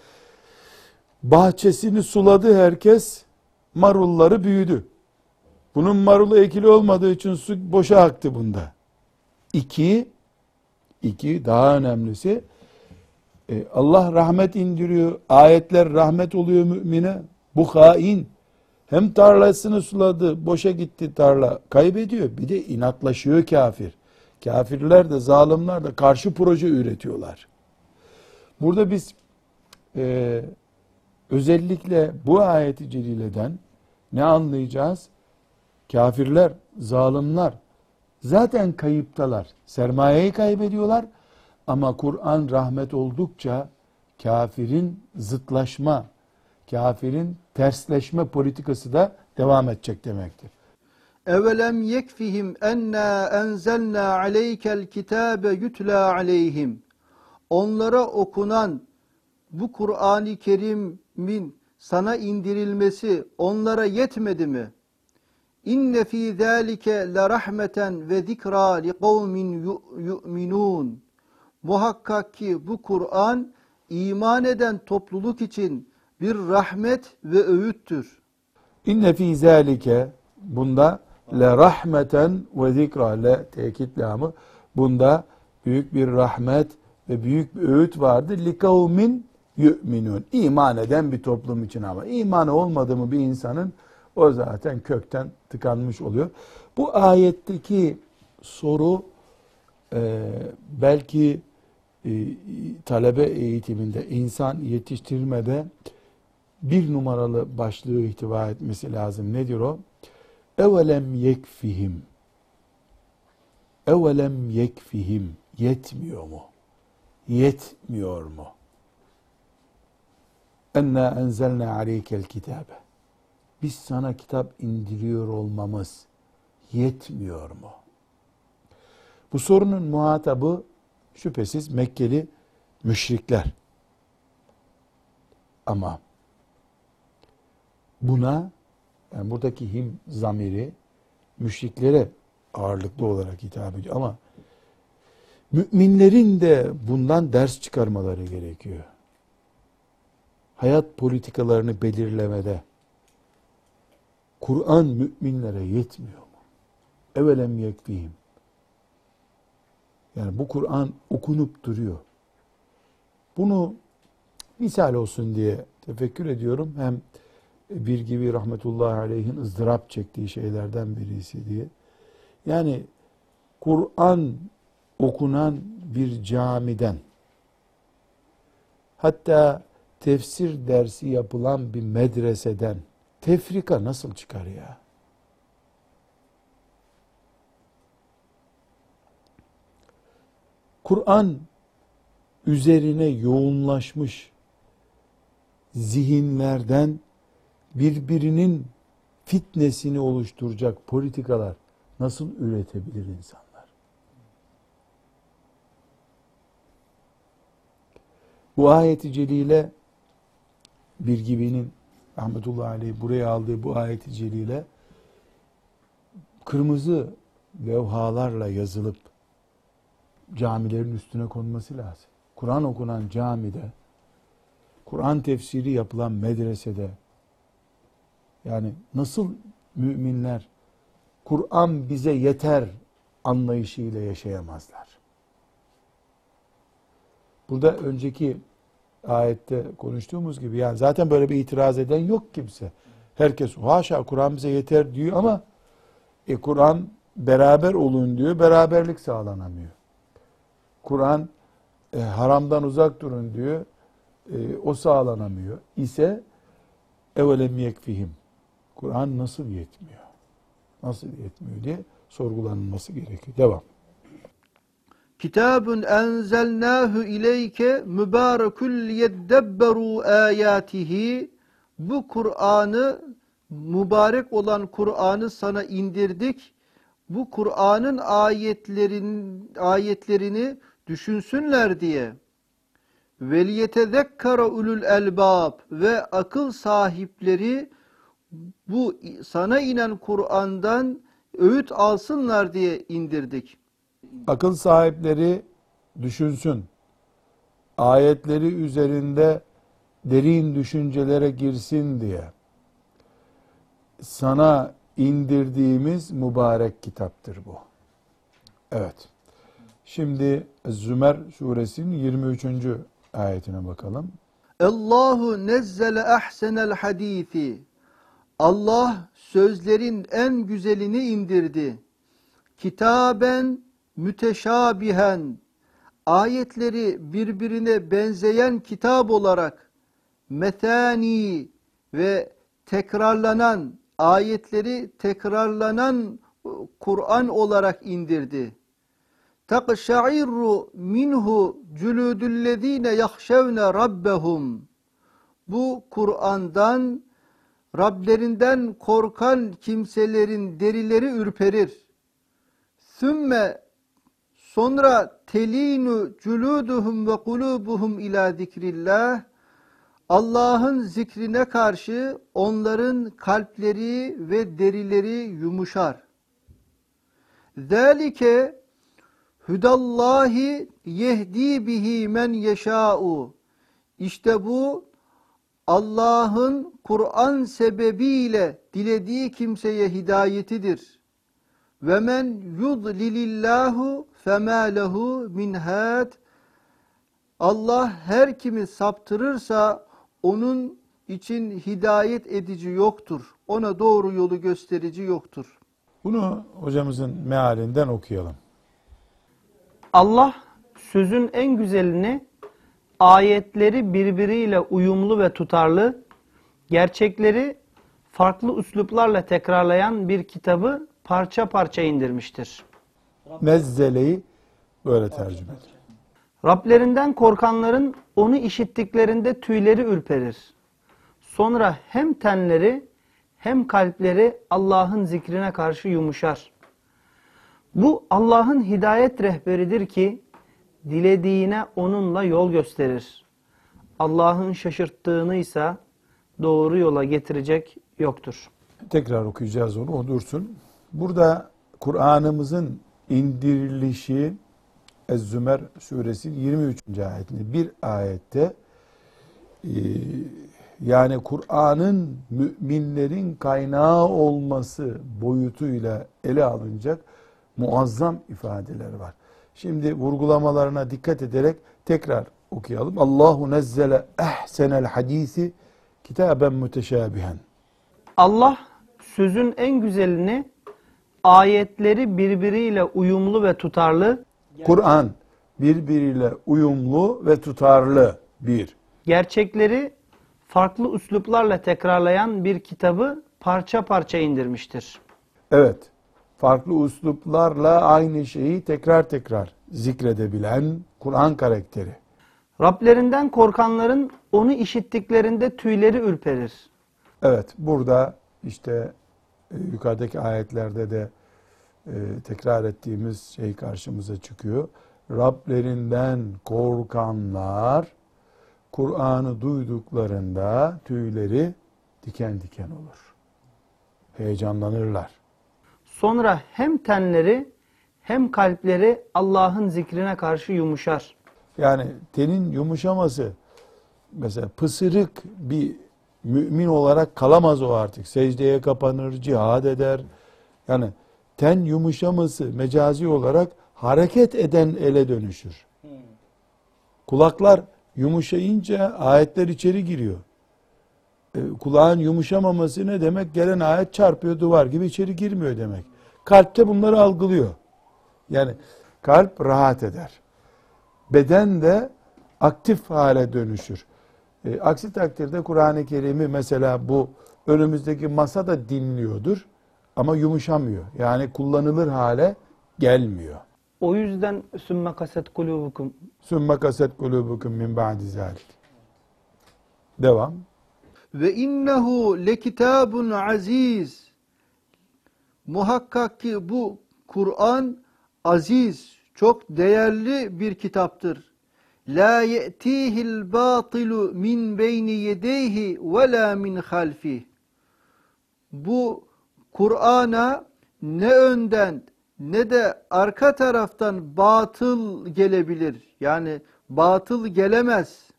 bahçesini suladı herkes, marulları büyüdü. Bunun marulu ekili olmadığı için su boşa aktı bunda. İki, iki daha önemlisi, e, Allah rahmet indiriyor, ayetler rahmet oluyor mümine. Bu hain. Hem tarlasını suladı, boşa gitti tarla, kaybediyor. Bir de inatlaşıyor kafir. Kafirler de, zalimler de karşı proje üretiyorlar. Burada biz e, özellikle bu ayeti celileden ne anlayacağız? Kafirler, zalimler zaten kayıptalar. Sermayeyi kaybediyorlar ama Kur'an rahmet oldukça kafirin zıtlaşma, kafirin tersleşme politikası da devam edecek demektir. Evelem yekfihim enna enzelna aleykel kitabe yutla aleyhim. Onlara okunan bu Kur'an-ı Kerim'in sana indirilmesi onlara yetmedi mi? İnne fî zâlike le rahmeten ve zikra li kavmin yu'minun. Muhakkak ki bu Kur'an iman eden topluluk için bir rahmet ve öğüttür. İnne fî zâlike bunda le rahmeten ve zikra le tekit lamı bunda büyük bir rahmet ve büyük bir öğüt vardır. Li kavmin yu'minun. İman eden bir toplum için ama imanı olmadığı mı bir insanın o zaten kökten tıkanmış oluyor. Bu ayetteki soru e, belki e, talebe eğitiminde, insan yetiştirmede bir numaralı başlığı ihtiva etmesi lazım. Nedir o? Evelem yekfihim. Evelem yekfihim. Yetmiyor mu? Yetmiyor mu? Enna enzelna aleykel kitabe. Biz sana kitap indiriyor olmamız yetmiyor mu? Bu sorunun muhatabı şüphesiz Mekkeli müşrikler. Ama buna yani buradaki him zamiri müşriklere ağırlıklı olarak hitap ediyor ama müminlerin de bundan ders çıkarmaları gerekiyor. Hayat politikalarını belirlemede Kur'an müminlere yetmiyor mu? Evelem yekfihim. Yani bu Kur'an okunup duruyor. Bunu misal olsun diye tefekkür ediyorum. Hem bir gibi rahmetullahi aleyhin ızdırap çektiği şeylerden birisi diye. Yani Kur'an okunan bir camiden hatta tefsir dersi yapılan bir medreseden tefrika nasıl çıkar ya? Kur'an üzerine yoğunlaşmış zihinlerden birbirinin fitnesini oluşturacak politikalar nasıl üretebilir insanlar? Bu ayeti celile bir gibinin rahmetullahi aleyh buraya aldığı bu ayeti celile kırmızı levhalarla yazılıp camilerin üstüne konması lazım. Kur'an okunan camide, Kur'an tefsiri yapılan medresede, yani nasıl müminler Kur'an bize yeter anlayışıyla yaşayamazlar. Burada önceki ayette konuştuğumuz gibi yani zaten böyle bir itiraz eden yok kimse. Herkes haşa Kur'an bize yeter diyor ama e, Kur'an beraber olun diyor. Beraberlik sağlanamıyor. Kur'an e, haramdan uzak durun diyor. E, o sağlanamıyor. İse evelem yekfihim. Kur'an nasıl yetmiyor? Nasıl yetmiyor diye sorgulanılması gerekiyor. Devam. Kitabun enzelnahu ileyke mübarekul yeddebberu ayatihi. Bu Kur'an'ı mübarek olan Kur'an'ı sana indirdik. Bu Kur'an'ın ayetlerin ayetlerini düşünsünler diye. Veliyetezekkara ulul elbab ve akıl sahipleri bu sana inen Kur'an'dan öğüt alsınlar diye indirdik. Akıl sahipleri düşünsün. Ayetleri üzerinde derin düşüncelere girsin diye sana indirdiğimiz mübarek kitaptır bu. Evet. Şimdi Zümer suresinin 23. ayetine bakalım. Allahu nezzele ahsenel hadisi. Allah sözlerin en güzelini indirdi. Kitaben müteşabihen. Ayetleri birbirine benzeyen kitap olarak metani ve tekrarlanan ayetleri tekrarlanan Kur'an olarak indirdi. Takşairru minhu cülüdüllezine yahşevne rabbehum. Bu Kur'an'dan Rablerinden korkan kimselerin derileri ürperir. Sümme sonra telinu culuduhum ve kulubuhum ila zikrillah. Allah'ın zikrine karşı onların kalpleri ve derileri yumuşar. Zalike hudallahi yehdi bihi men yeşâ'u. İşte bu Allah'ın Kur'an sebebiyle dilediği kimseye hidayetidir. Ve men yudlilillahu fema lehu min had. Allah her kimi saptırırsa onun için hidayet edici yoktur. Ona doğru yolu gösterici yoktur. Bunu hocamızın mealinden okuyalım. Allah sözün en güzelini ayetleri birbiriyle uyumlu ve tutarlı, gerçekleri farklı üsluplarla tekrarlayan bir kitabı parça parça indirmiştir. Nezzeleyi böyle tercüme ediyor. Rablerinden korkanların onu işittiklerinde tüyleri ürperir. Sonra hem tenleri hem kalpleri Allah'ın zikrine karşı yumuşar. Bu Allah'ın hidayet rehberidir ki dilediğine onunla yol gösterir. Allah'ın şaşırttığını ise doğru yola getirecek yoktur. Tekrar okuyacağız onu, o dursun. Burada Kur'an'ımızın indirilişi Ez-Zümer suresi 23. ayetinde bir ayette e, yani Kur'an'ın müminlerin kaynağı olması boyutuyla ele alınacak muazzam ifadeler var. Şimdi vurgulamalarına dikkat ederek tekrar okuyalım. Allahu nezzele ehsenel hadisi kitaben müteşabihen. Allah sözün en güzelini ayetleri birbiriyle uyumlu ve tutarlı, Kur'an birbiriyle uyumlu ve tutarlı bir. gerçekleri farklı üsluplarla tekrarlayan bir kitabı parça parça indirmiştir. Evet, farklı usluplarla aynı şeyi tekrar tekrar zikredebilen Kur'an karakteri. Rablerinden korkanların onu işittiklerinde tüyleri ürperir. Evet, burada işte e, yukarıdaki ayetlerde de e, tekrar ettiğimiz şey karşımıza çıkıyor. Rablerinden korkanlar Kur'an'ı duyduklarında tüyleri diken diken olur. Heyecanlanırlar. Sonra hem tenleri hem kalpleri Allah'ın zikrine karşı yumuşar. Yani tenin yumuşaması mesela pısırık bir mümin olarak kalamaz o artık. Secdeye kapanır, cihad eder. Yani ten yumuşaması mecazi olarak hareket eden ele dönüşür. Kulaklar yumuşayınca ayetler içeri giriyor. E, kulağın yumuşamaması ne demek? Gelen ayet çarpıyor duvar gibi içeri girmiyor demek. Kalpte bunları algılıyor. Yani kalp rahat eder. Beden de aktif hale dönüşür. E, aksi takdirde Kur'an-ı Kerim'i mesela bu önümüzdeki masa da dinliyordur ama yumuşamıyor. Yani kullanılır hale gelmiyor. O yüzden sümme kaset kulubukum Sümme kaset kulubukum min ba'di zalik. Devam. Ve innehu lekitabun aziz. Muhakkak ki bu Kur'an aziz, çok değerli bir kitaptır. La ye'tihil batilu min beyni yedeyhi ve la min halfi. Bu Kur'an'a ne önden ne de arka taraftan batıl gelebilir. Yani batıl gelemez.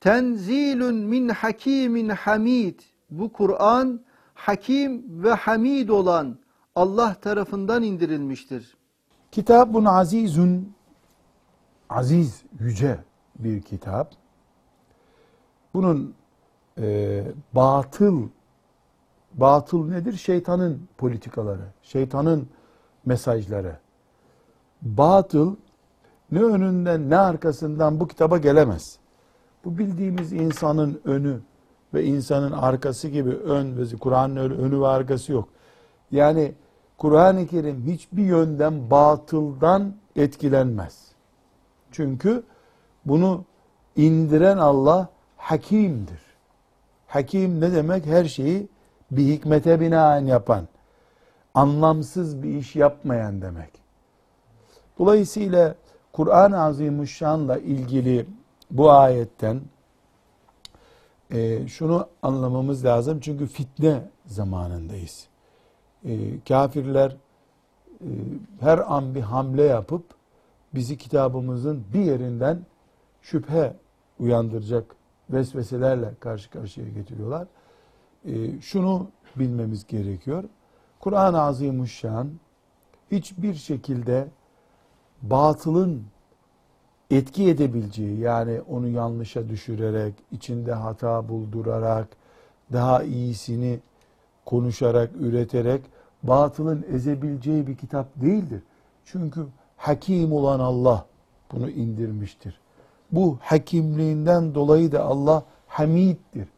Tenzilun min hakimin hamid. Bu Kur'an hakim ve hamid olan Allah tarafından indirilmiştir. Kitabun azizun aziz, yüce bir kitap. Bunun e, batıl batıl nedir? Şeytanın politikaları, şeytanın mesajları. Batıl ne önünden ne arkasından bu kitaba gelemez. Bu bildiğimiz insanın önü ve insanın arkası gibi ön Kur'an'ın önü ve arkası yok. Yani Kur'an-ı Kerim hiçbir yönden batıldan etkilenmez. Çünkü bunu indiren Allah hakimdir. Hakim ne demek? Her şeyi bir hikmete binaen yapan, anlamsız bir iş yapmayan demek. Dolayısıyla Kur'an-ı Azimuşşan'la ilgili bu ayetten e, şunu anlamamız lazım. Çünkü fitne zamanındayız. E, kafirler e, her an bir hamle yapıp bizi kitabımızın bir yerinden şüphe uyandıracak vesveselerle karşı karşıya getiriyorlar. E, şunu bilmemiz gerekiyor. Kur'an-ı Azimuşşan hiçbir şekilde batılın etki edebileceği yani onu yanlışa düşürerek, içinde hata buldurarak, daha iyisini konuşarak, üreterek batılın ezebileceği bir kitap değildir. Çünkü hakim olan Allah bunu indirmiştir. Bu hakimliğinden dolayı da Allah hamiddir.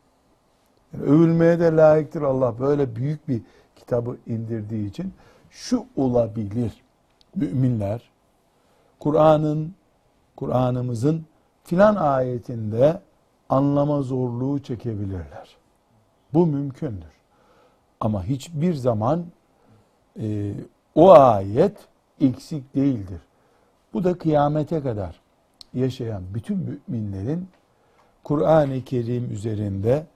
Yani övülmeye de layıktır Allah böyle büyük bir kitabı indirdiği için. Şu olabilir. Müminler Kur'an'ın Kur'an'ımızın filan ayetinde anlama zorluğu çekebilirler. Bu mümkündür. Ama hiçbir zaman e, o ayet eksik değildir. Bu da kıyamete kadar yaşayan bütün müminlerin Kur'an-ı Kerim üzerinde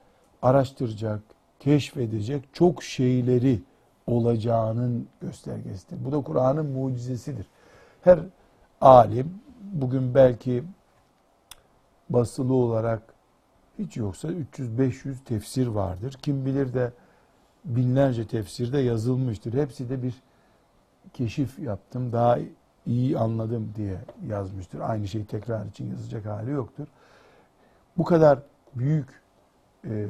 araştıracak, keşfedecek çok şeyleri olacağının göstergesidir. Bu da Kur'an'ın mucizesidir. Her alim bugün belki basılı olarak hiç yoksa 300-500 tefsir vardır. Kim bilir de binlerce tefsirde yazılmıştır. Hepsi de bir keşif yaptım, daha iyi anladım diye yazmıştır. Aynı şeyi tekrar için yazacak hali yoktur. Bu kadar büyük e,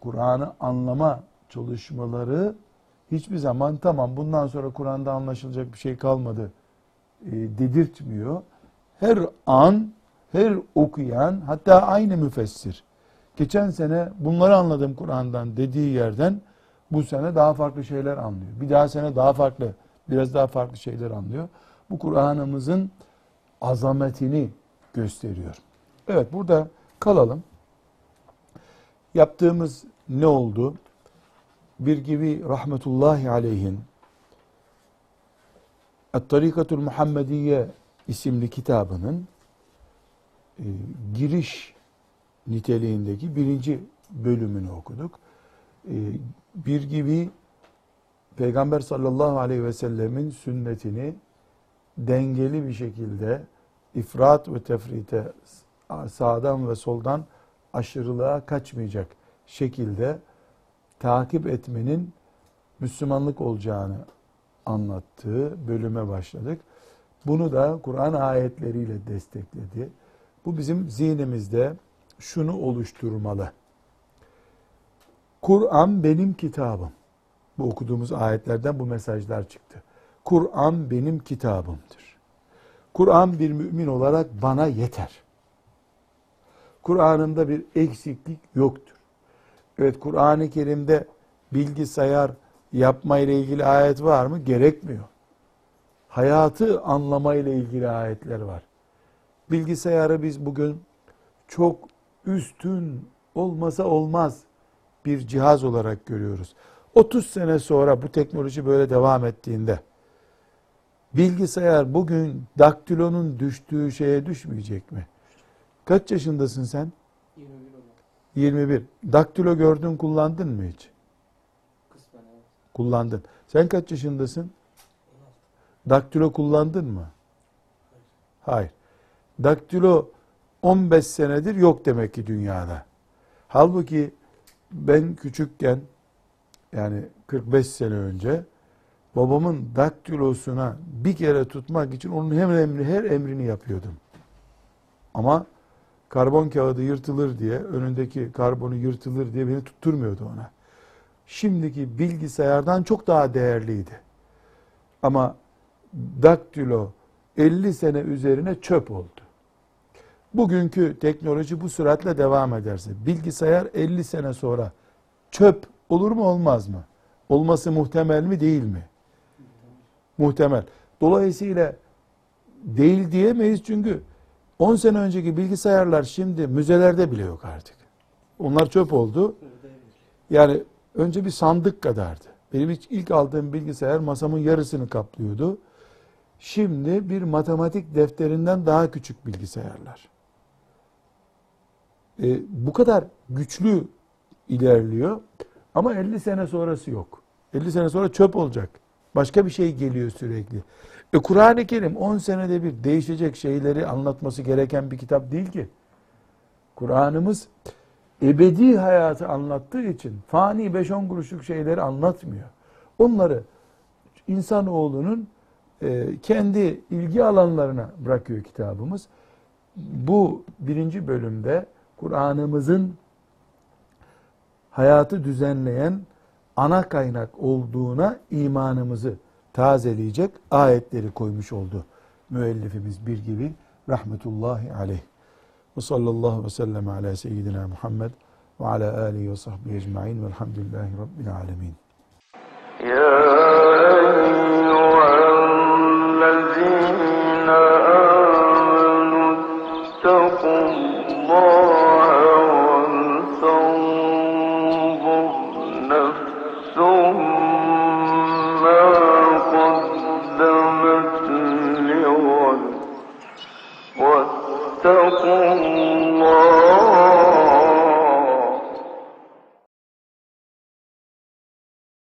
Kur'an'ı anlama çalışmaları hiçbir zaman tamam bundan sonra Kur'an'da anlaşılacak bir şey kalmadı e, dedirtmiyor. Her an, her okuyan hatta aynı müfessir geçen sene bunları anladım Kur'an'dan dediği yerden bu sene daha farklı şeyler anlıyor. Bir daha sene daha farklı, biraz daha farklı şeyler anlıyor. Bu Kur'an'ımızın azametini gösteriyor. Evet burada kalalım. Yaptığımız ne oldu? Bir gibi rahmetullahi aleyhin Et-Tarikatul Muhammediye isimli kitabının e, giriş niteliğindeki birinci bölümünü okuduk. E, bir gibi Peygamber sallallahu aleyhi ve sellemin sünnetini dengeli bir şekilde ifrat ve tefrite sağdan ve soldan aşırılığa kaçmayacak şekilde takip etmenin Müslümanlık olacağını anlattığı bölüme başladık. Bunu da Kur'an ayetleriyle destekledi. Bu bizim zihnimizde şunu oluşturmalı. Kur'an benim kitabım. Bu okuduğumuz ayetlerden bu mesajlar çıktı. Kur'an benim kitabımdır. Kur'an bir mümin olarak bana yeter. Kur'an'ımda bir eksiklik yoktur. Evet Kur'an-ı Kerim'de bilgisayar yapma ile ilgili ayet var mı? Gerekmiyor. Hayatı anlama ile ilgili ayetler var. Bilgisayarı biz bugün çok üstün olmasa olmaz bir cihaz olarak görüyoruz. 30 sene sonra bu teknoloji böyle devam ettiğinde bilgisayar bugün daktilonun düştüğü şeye düşmeyecek mi? Kaç yaşındasın sen? 21. 21. Daktilo gördün kullandın mı hiç? Kullandın. Sen kaç yaşındasın? Daktilo kullandın mı? Hayır. Daktilo 15 senedir yok demek ki dünyada. Halbuki ben küçükken yani 45 sene önce babamın daktilosuna bir kere tutmak için onun hem emri, her emrini yapıyordum. Ama karbon kağıdı yırtılır diye, önündeki karbonu yırtılır diye beni tutturmuyordu ona. Şimdiki bilgisayardan çok daha değerliydi. Ama daktilo 50 sene üzerine çöp oldu. Bugünkü teknoloji bu süratle devam ederse bilgisayar 50 sene sonra çöp olur mu olmaz mı? Olması muhtemel mi değil mi? Muhtemel. Dolayısıyla değil diyemeyiz çünkü 10 sene önceki bilgisayarlar şimdi müzelerde bile yok artık. Onlar çöp oldu. Yani önce bir sandık kadardı. Benim ilk aldığım bilgisayar masamın yarısını kaplıyordu. Şimdi bir matematik defterinden daha küçük bilgisayarlar. E, bu kadar güçlü ilerliyor ama 50 sene sonrası yok. 50 sene sonra çöp olacak. Başka bir şey geliyor sürekli. E Kur'an-ı Kerim 10 senede bir değişecek şeyleri anlatması gereken bir kitap değil ki. Kur'an'ımız ebedi hayatı anlattığı için fani 5-10 kuruşluk şeyleri anlatmıyor. Onları insanoğlunun kendi ilgi alanlarına bırakıyor kitabımız. Bu birinci bölümde Kur'an'ımızın hayatı düzenleyen ana kaynak olduğuna imanımızı tazeleyecek ayetleri koymuş oldu müellifimiz bir gibi rahmetullahi aleyh. Ve sallallahu ve sellem ala seyyidina Muhammed ve ala alihi ve sahbihi ecma'in velhamdülillahi rabbil alemin. يا الله